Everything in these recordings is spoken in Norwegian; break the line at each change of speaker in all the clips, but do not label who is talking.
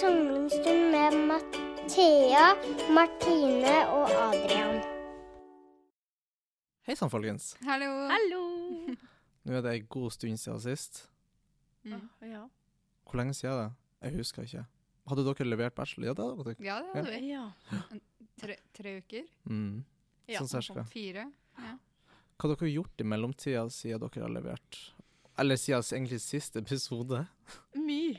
samlingsstund med Mathea, Martine og Adrian.
Hei sann, folkens.
Hallo.
Hallo!
Nå er det ei god stund siden sist.
Mm.
Ja.
Hvor lenge siden er det? Jeg husker ikke. Hadde dere levert bachelor? Ja, det hadde dere.
Ja, det hadde vi.
ja.
Tre, tre uker?
Mm.
Ja,
sånn cirka.
Fire? Ja.
Hva har dere gjort i mellomtida siden dere har levert? Eller siden egentlig siste episode?
Mye.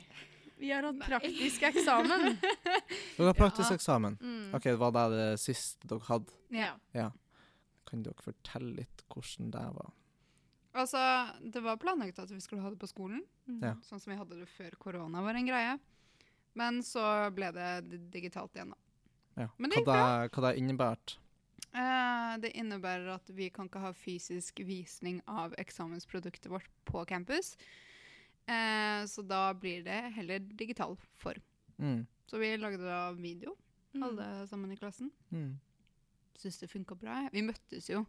Vi har hatt
Nei.
praktisk eksamen.
Dere har praktisk
Ja.
eksamen.
Mm.
OK, var det det siste dere hadde?
ja.
Kan dere fortelle litt hvordan det var?
Altså, det var planlagt at vi skulle ha det på skolen,
Mm.
Ja.
sånn som vi hadde det før korona var en greie. Men så ble det digitalt igjen, da.
Ja.
Men det
hva,
gikk bra.
det, hva det innebært?
Uh, det innebærer at vi kan ikke ha fysisk visning av eksamensproduktet vårt på campus. Eh, så da blir det heller digital form.
Mm.
Så vi lagde da video,
Mm.
alle sammen i klassen.
Mm.
Syns det funka bra. Vi møttes jo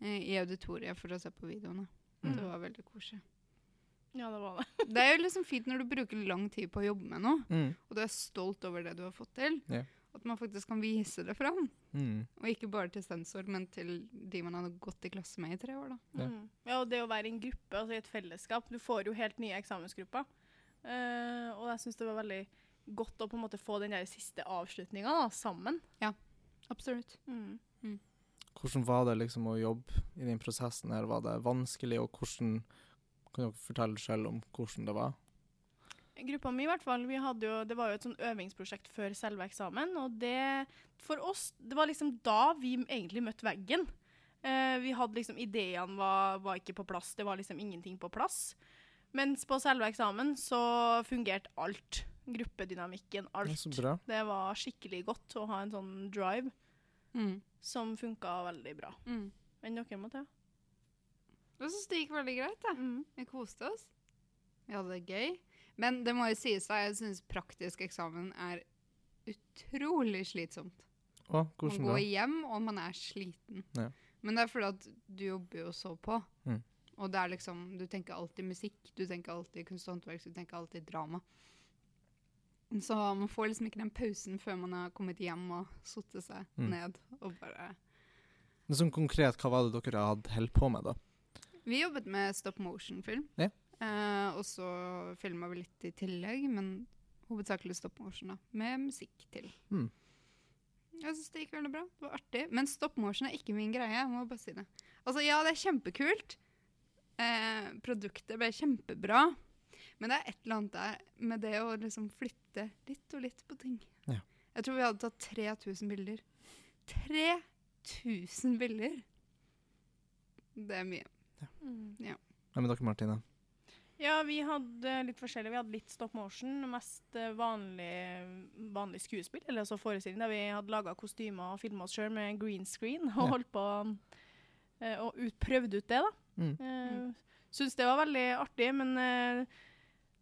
eh, i auditoriet for å se på videoene.
Mm.
Det var veldig koselig.
Ja, det var det.
Det er jo liksom fint når du bruker lang tid på å jobbe med noe,
Mm.
og du er stolt over det du har fått til.
Yeah.
At man faktisk kan vise det fram.
Mm.
Og ikke bare til sensor, men til de man hadde gått i klasse med i tre år. da.
Ja.
Mm. ja, og det å være i en gruppe, altså i et fellesskap. Du får jo helt nye eksamensgrupper. Uh, og jeg syns det var veldig godt å på en måte få den der siste avslutninga sammen.
Ja, Absolutt.
Mm.
Hvordan var det liksom å jobbe i den prosessen her? Var det vanskelig, og hvordan Kan dere fortelle selv om hvordan det var?
Gruppa mi i hvert fall, vi hadde jo, det var jo et sånn øvingsprosjekt før selve eksamen. Og det for oss, det var liksom da vi egentlig møtte veggen. Eh, vi hadde liksom, Ideene var, var ikke på plass, det var liksom ingenting på plass. Mens på selve eksamen så fungerte alt. Gruppedynamikken, alt.
Det.
Det var skikkelig godt å ha en sånn drive
Mm.
som funka veldig bra.
Mm.
Men dere, Mathea?
Jeg syns det gikk veldig greit. da.
Mm.
Vi koste oss. Vi hadde det gøy. Men det må jo sies da, jeg syns praktisk eksamen er utrolig slitsomt.
Å,
Man går
da?
hjem, og man er sliten.
Ja.
Men det er fordi at du jobber jo så på.
Mm.
Og det er liksom, du tenker alltid musikk, du tenker alltid kunst og håndverk, du tenker alltid drama. Så man får liksom ikke den pausen før man har kommet hjem og satt seg
Mm.
ned og bare
Men sånn konkret, hva var det dere hadde holdt på med, da?
Vi jobbet med stop motion-film.
Ja.
Eh, og så filma vi litt i tillegg, men hovedsakelig stop motion, da. Med musikk til.
Mm.
Jeg syns det gikk veldig bra. Det var artig. Men stop motion er ikke min greie. Jeg må bare si det. Altså, ja, det er kjempekult. Eh, produktet ble kjempebra. Men det er et eller annet der med det å liksom flytte litt og litt på ting.
Ja.
Jeg tror vi hadde tatt 3000 bilder. 3000 bilder! Det er mye.
Mm.
Hva med dere, Martine?
Ja, vi hadde litt forskjellig. Vi hadde litt stop motion, mest eh, vanlig, vanlig skuespill, eller altså forestilling, der vi hadde laga kostymer og filma oss sjøl med green screen, og
Ja.
holdt på eh, og ut, prøvde ut det, da.
Mm.
Uh, Syns det var veldig artig, men eh,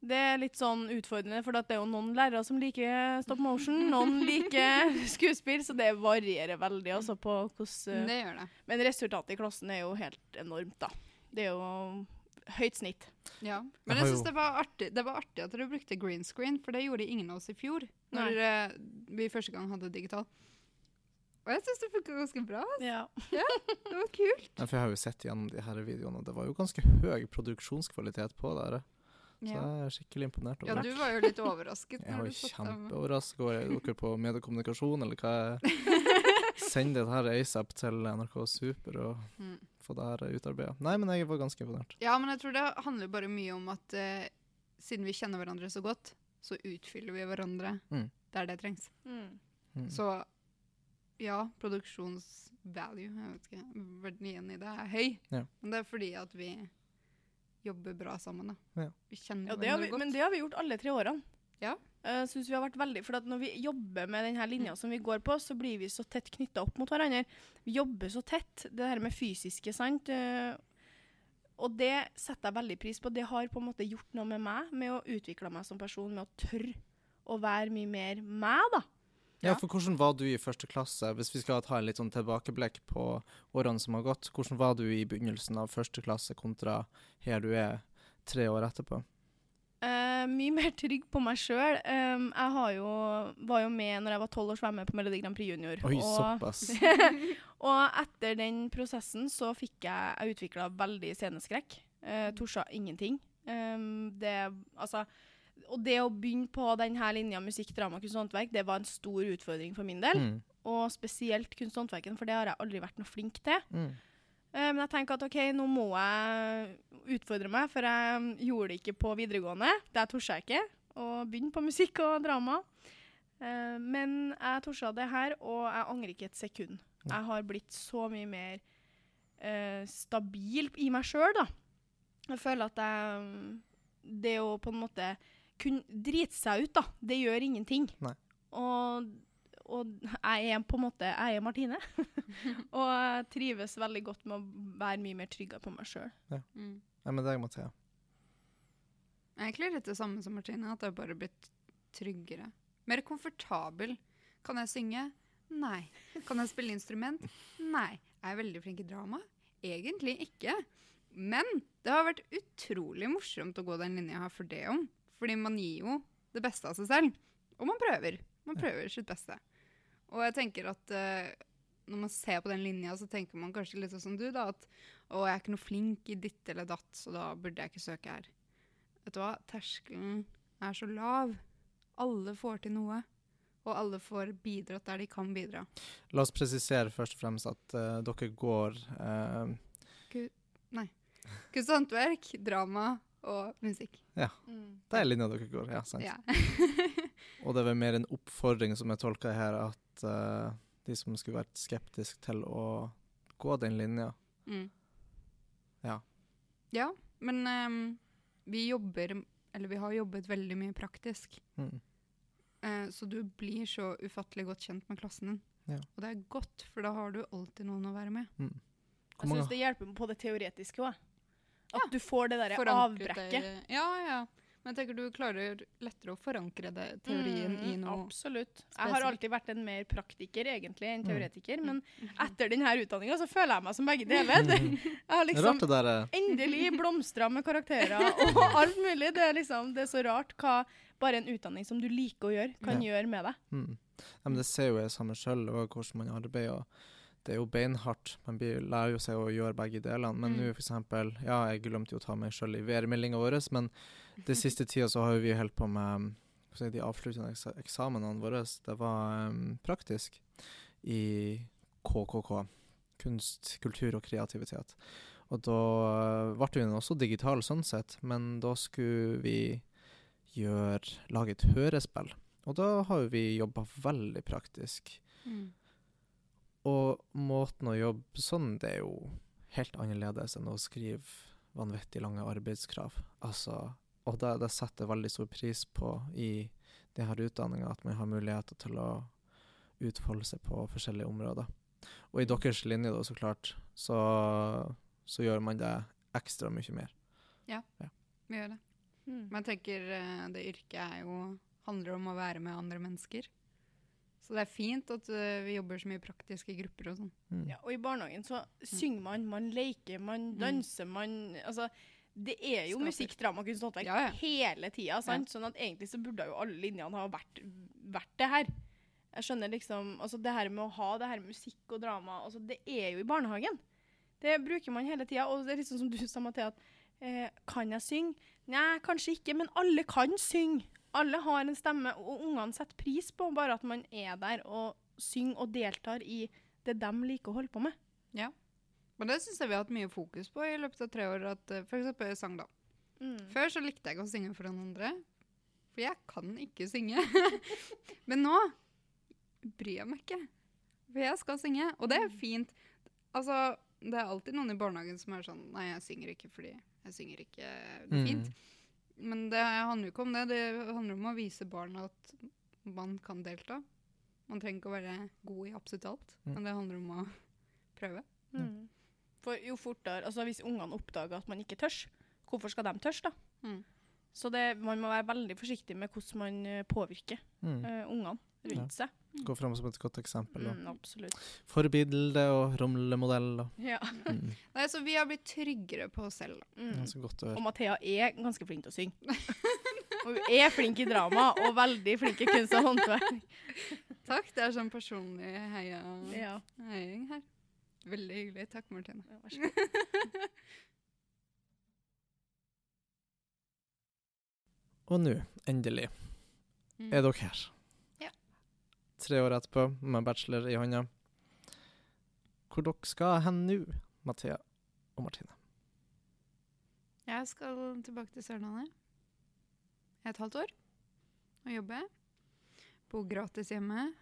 det er litt sånn utfordrende, for det er jo noen lærere som liker stop motion, noen liker skuespill, så det varierer veldig altså på hvordan
Det gjør det.
Men resultatet i klassen er jo helt enormt, da. Det er jo høyt snitt.
Ja. Men jeg syns det, var artig- det var artig at dere brukte green screen, for det gjorde ingen av oss i fjor. Når
Nei.
eh, vi første gang hadde digital. Og jeg syns det funka ganske bra.
Ja.
Det var kult.
Ja, for jeg har jo sett gjennom de her videoene, og det var jo ganske høy produksjonskvalitet på det. her. Så
Ja.
jeg er skikkelig imponert
ja, du var jo litt overrasket.
Jeg var kjempeoverrasket over Er dere på mediekommunikasjon, eller hva jeg Send det her ASAP til NRK Super og
Mm.
få det her utarbeida. Nei, men jeg var ganske imponert.
Ja, men jeg tror det handler bare mye om at uh, siden vi kjenner hverandre så godt, så utfyller vi hverandre
Mm.
der det trengs.
Mm.
Mm.
Så ja, produksjonsvalue, jeg vet ikke, verdien i det er høy.
Ja.
Men det er fordi at vi jobber bra sammen, da.
Ja.
Vi kjenner
Ja, det
hverandre
vi,
godt.
men det har vi gjort alle tre årene.
Ja.
Uh, synes vi har vært veldig, for at Når vi jobber med denne linja som vi går på, så blir vi så tett knytta opp mot hverandre. Vi jobber så tett. Det her med fysiske, sant. Uh, Og det setter jeg veldig pris på. Det har på en måte gjort noe med meg, med å utvikle meg som person, med å tørre å være mye mer meg, da.
Ja, for hvordan var du i første klasse, hvis vi skal ta en litt sånn tilbakeblikk på årene som har gått, hvordan var du i begynnelsen av første klasse kontra her du er tre år etterpå?
Uh, mye mer trygg på meg sjøl. jeg har jo, var jo med når jeg var tolv år, så var jeg med på Melodi Grand Prix Junior.
Oi,
og,
såpass.
og etter den prosessen så fikk jeg Jeg utvikla veldig sceneskrekk. Uh, Torsa ingenting. Um, det Altså Og det å begynne på denne linja musikk, drama, kunst og håndverk, det var en stor utfordring for min del.
Mm.
Og spesielt kunst og håndverken, for det har jeg aldri vært noe flink til.
Mm.
Uh, men jeg tenker at OK, nå må jeg utfordre meg, for jeg gjorde det ikke på videregående. Der torde jeg ikke å begynne på musikk og drama. Uh, men jeg torde det her, og jeg angrer ikke et sekund. Jeg har blitt så mye mer uh, stabil i meg sjøl, da. Jeg føler at jeg Det å på en måte kunne drite seg ut, da, det gjør ingenting.
Nei.
Og og jeg er på en måte Jeg er Martine. og jeg trives veldig godt med å være mye mer trygga på meg sjøl.
Mm.
ja. men det er Mathea.
Jeg er egentlig litt det samme som Martine, at jeg bare er blitt tryggere. Mer komfortabel. Kan jeg synge? Nei. Kan jeg spille instrument? Nei. Er jeg veldig flink i drama? Egentlig ikke. Men det har vært utrolig morsomt å gå den linja her for det om. Fordi man gir jo det beste av seg selv. Og man prøver. Man prøver sitt beste. Og jeg tenker at uh, når man ser på den linja, så tenker man kanskje litt sånn som du, da. At å, jeg er ikke noe flink i ditt eller datt, så da burde jeg ikke søke her. Vet du hva? Terskelen er så lav. Alle får til noe. Og alle får bidratt der de kan bidra.
La oss presisere først og fremst at uh, dere går eh,
Kunst og håndverk, drama og musikk.
Mm.
Det er linja dere går, ja. sant.
Ja.
Og det er vel mer en oppfordring som jeg tolker her, at uh, de som skulle vært skeptiske til å gå den linja
Mm.
Ja.
Ja, men um, vi jobber Eller vi har jobbet veldig mye praktisk.
mm.
Eh, så du blir så ufattelig godt kjent med klassen din.
Ja.
Og det er godt, for da har du alltid noen å være med.
Mm.
Jeg syns det hjelper på det teoretiske òg. At du får det derre avbrekket.
Ja, ja. Men jeg tenker du klarer lettere å forankre det, teorien i
Mm,
noe
Absolutt. Jeg har alltid vært en mer praktiker egentlig enn
Mm.
teoretiker, men etter denne utdanninga så føler jeg meg som begge deler.
Mm.
Jeg har liksom
eh,
endelig blomstra med karakterer og alt mulig. Det er liksom, det er så rart hva bare en utdanning som du liker å gjøre, kan gjøre med deg.
mm. ja, men Det ser jo jeg sammen sjøl, hvordan man arbeider. og Det er jo beinhardt. Man lærer jo seg å gjøre begge delene. Men
Mm.
nå for eksempel, ja, jeg glemte jo å ta meg sjøl i VR-meldinga vår, men det siste tida så har vi holdt på med si, de avsluttende eksa eksamenene våre. Det var um, praktisk i KKK. Kunst, kultur og kreativitet. Og da uh, ble den også digital sånn sett, men da skulle vi gjøre, lage et hørespill. Og da har vi jobba veldig praktisk.
Mm.
Og måten å jobbe sånn, det er jo helt annerledes enn å skrive vanvittig lange arbeidskrav. Altså, og det, det setter jeg veldig stor pris på i denne utdanninga, at man har muligheter til å utfolde seg på forskjellige områder. Og i deres linje, da, så klart, så, så gjør man det ekstra mye mer.
Ja, Vi gjør det.
Mm.
Men jeg tenker eh, det yrket er jo, handler om å være med andre mennesker. Så det er fint at uh, vi jobber så mye praktisk i grupper og sånn.
Mm.
Ja, og i barnehagen så synger man, man leker, man danser, man Altså, det er jo
Skaper.
musikk, drama, kunst og håndverk
Ja, ja.
hele tida, sant? Sånn at egentlig så burde jo alle linjene ha vært, vært det her. Jeg skjønner liksom Altså, det her med å ha det her med musikk og drama, altså, det er jo i barnehagen. Det bruker man hele tida, og det er liksom som du sa, Mathea, at eh, kan jeg synge? Nei, kanskje ikke, men alle kan synge. Alle har en stemme, og ungene setter pris på bare at man er der og synger og deltar i det de liker å holde på med.
Men det syns jeg vi har hatt mye fokus på i løpet av tre år. At, f.eks. for eksempel sang, da.
Mm.
Før så likte jeg ikke å synge for noen andre, for jeg kan ikke synge. Men nå bryr jeg meg ikke, for jeg skal synge, og det er fint. Altså, det er alltid noen i barnehagen som er sånn Nei, jeg synger ikke fordi jeg synger ikke. fint. Mm. fint. Men det handler jo ikke om det. Det handler om å vise barna at man kan delta. Man trenger ikke å være god i absolutt alt,
Mm.
men det handler om å prøve.
Mm. For jo fortere, altså Hvis ungene oppdager at man ikke tørs, hvorfor skal de tørs da?
Mm.
Så det, man må være veldig forsiktig med hvordan man eh, påvirker
Mm.
uh, ungene rundt seg.
Gå fram som et godt eksempel.
Mm, absolutt.
forbilde og rollemodell. Og,
Ja.
mm.
Nei, så vi har blitt tryggere på oss selv.
Mm.
godt å
Og. Mathea er ganske flink til å synge. Og hun er flink i drama, og veldig flink i kunst og håndverk.
Takk. Det er sånn personlig heia,
Ja.
heiing her. Veldig hyggelig. Takk, Martine.
Ja, vær så god.
Og nå, endelig,
Mm.
er dere her.
Ja.
Tre år etterpå, med bachelor i hånda. Hvor dere skal hen nå, Mathea og Martine?
Jeg skal tilbake til Sørlandet. Et halvt år. Og jobbe. Bo gratis hjemme.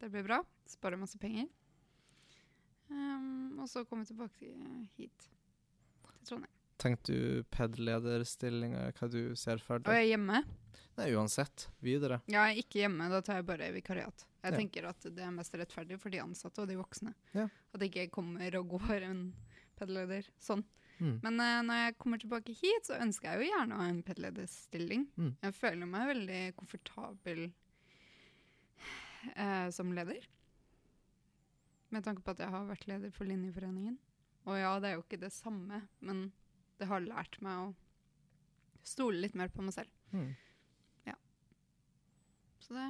Det blir bra. Sparer masse penger. Um, og så komme tilbake hit. Til Trondheim.
Tenkte du PED-lederstillinga, hva du ser for
Og
deg?
jeg er hjemme.
Nei, uansett. Videre.
Ja, jeg ikke hjemme. Da tar jeg bare vikariat. Jeg
Ja.
tenker at det er mest rettferdig for de ansatte og de voksne.
Ja.
At det ikke kommer og går en pedleder sånn.
Mm.
Men uh, når jeg kommer tilbake hit, så ønsker jeg jo gjerne å ha en pedlederstilling.
Mm.
Jeg føler meg veldig komfortabel uh, som leder. Med tanke på at jeg har vært leder for Linjeforeningen. Og ja, det er jo ikke det samme, men det har lært meg å stole litt mer på meg selv.
Mm.
Så det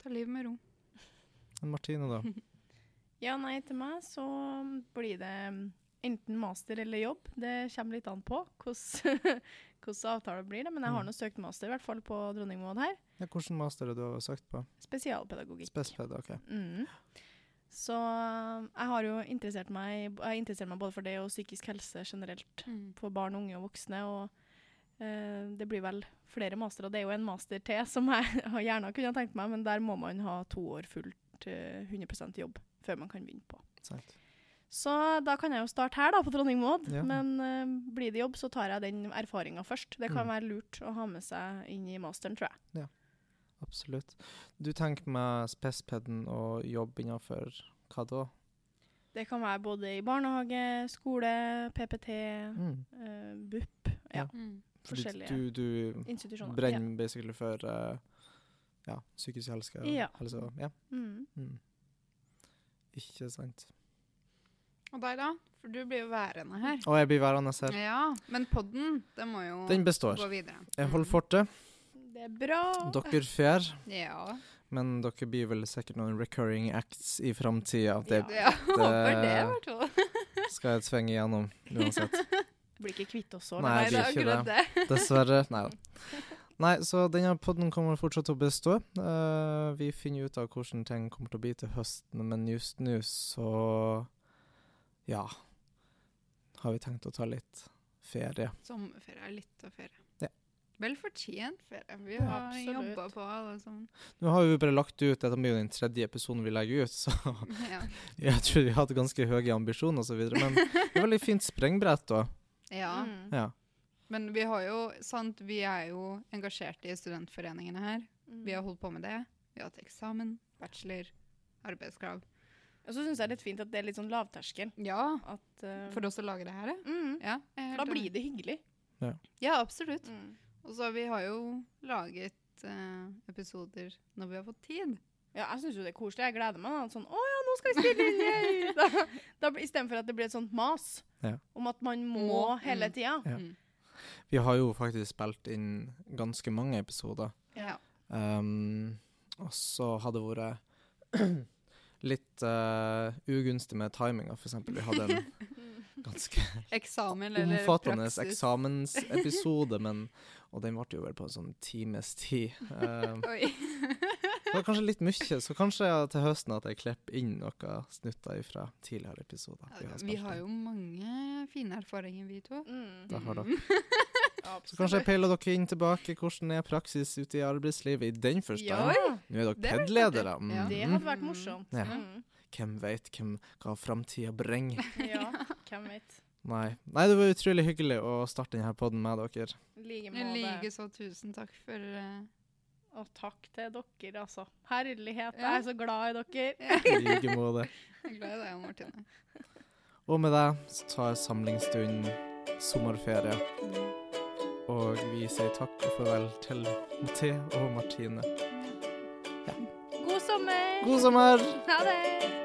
tar livet med ro.
Men Martine, da?
Ja, nei, til meg så blir det enten master eller jobb. Det kommer litt an på hvordan avtalen avtale blir det. Men jeg har
Mm.
nå søkt master, i hvert fall på Dronningmoen her.
Ja, Hvilken master er det du har søkt på?
Spesialpedagogikk.
Spesialpedagogikk, OK.
Mm. Så jeg har jo interessert meg, jeg har interessert meg både for det og psykisk helse generelt. For barn, unge og voksne. Og eh, det blir vel flere mastere. Og det er jo en master til som jeg gjerne kunne tenkt meg, men der må man ha to år fullt eh, 100% jobb før man kan begynne på.
Sant.
Så da kan jeg jo starte her, da, på Dronningmoen.
Ja.
Men eh, blir det jobb, så tar jeg den erfaringa først. Det kan
Mm.
være lurt å ha med seg inn i masteren, tror jeg.
Absolutt. Du tenker med spespeden og jobb innenfor hva da?
Det kan være både i barnehage, skole, PPT,
Mm.
uh, BUP. Ja,
Mm.
Forskjellige
du, du
institusjoner.
brenner basically for uh, ja, psykisk helse.
Ja.
helse ja.
Ja. Mm.
Mm. Ikke sant.
Og deg, da? For du blir jo værende her.
Og jeg blir værende her.
Ja, men podden, den må jo
Den består.
gå videre.
Jeg holder fortet.
Det er bra.
Dere fjer,
Ja.
men dere blir vel sikkert noen recurring acts i framtida. Det
ja. Håper det, i hvert fall.
skal jeg tvinge igjennom uansett.
Blir ikke kvitt oss så.
Nei,
det er akkurat det.
Dessverre. Nei da. Nei, så denne podden kommer fortsatt til å bestå. Uh, vi finner ut av hvordan ting kommer til å bli til høsten, men just nå så ja har vi tenkt å ta litt ferie.
Sommerferie er litt av ferie.
Ja.
Vel fortjent ferie. Vi
Ja,
har
absolutt.
jobba på sammen.
Nå har vi bare lagt ut Dette blir jo den tredje episoden vi legger ut, så
Ja.
jeg tror vi har hatt ganske høye ambisjoner osv. Men det er veldig fint sprengbrett da.
ja.
Mm.
Ja.
Men vi har jo, sant, vi er jo engasjerte i studentforeningene her.
Mm.
Vi har holdt på med det. Vi har hatt eksamen, bachelor, arbeidskrav.
Og så syns jeg det er litt fint at det er litt sånn lavterskel.
Ja,
At, uh,
for oss å lage det her, ja.
mm.
ja
da blir det hyggelig.
Ja, absolutt.
Mm.
Og så vi har jo laget eh, episoder når vi har fått tid.
Ja, jeg syns jo det er koselig. Jeg gleder meg. da. Sånn, 'Å ja, nå skal vi spille inn!' yay!» Da, da, Istedenfor at det blir et sånt mas
Ja.
om at man må,
Må,
hele
mm.
tida.
Ja.
Mm.
Vi har jo faktisk spilt inn ganske mange episoder.
Ja.
Um, og så har det vært litt uh, ugunstig med timinga, f.eks. Vi hadde en ganske
Eksamen eller
omfattende
praksis.
eksamensepisode, men Og den varte jo vel på en sånn times tid.
Uh,
det var kanskje litt mye, så kanskje til høsten at jeg klipper inn noen snutter fra tidligere episoder.
Ja, vi har jo mange fine erfaringer, vi to.
Mm.
Det har dere.
Mm.
Så kanskje jeg peiler dere inn tilbake. Hvordan er praksis ute i arbeidslivet i den forstand?
Ja,
Nå er dere
Det er
PED-ledere.
Mm. Ja.
det
Mhm.
hadde vært morsomt.
Ja.
Mm.
Hvem veit hvem, hva framtida bringer?
Ja, hvem vet.
Nei. Nei, det var utrolig hyggelig å starte denne poden med dere.
Like
så tusen takk for uh...
Og takk til dere, altså. Herlighet. Jeg er så glad i dere.
I like måte.
Jeg er glad i deg, Martine.
Og med det så tar samlingsstunden sommerferie. Og vi sier takk og farvel til Mathé og Martine.
God sommer!
God sommer!
Ha det!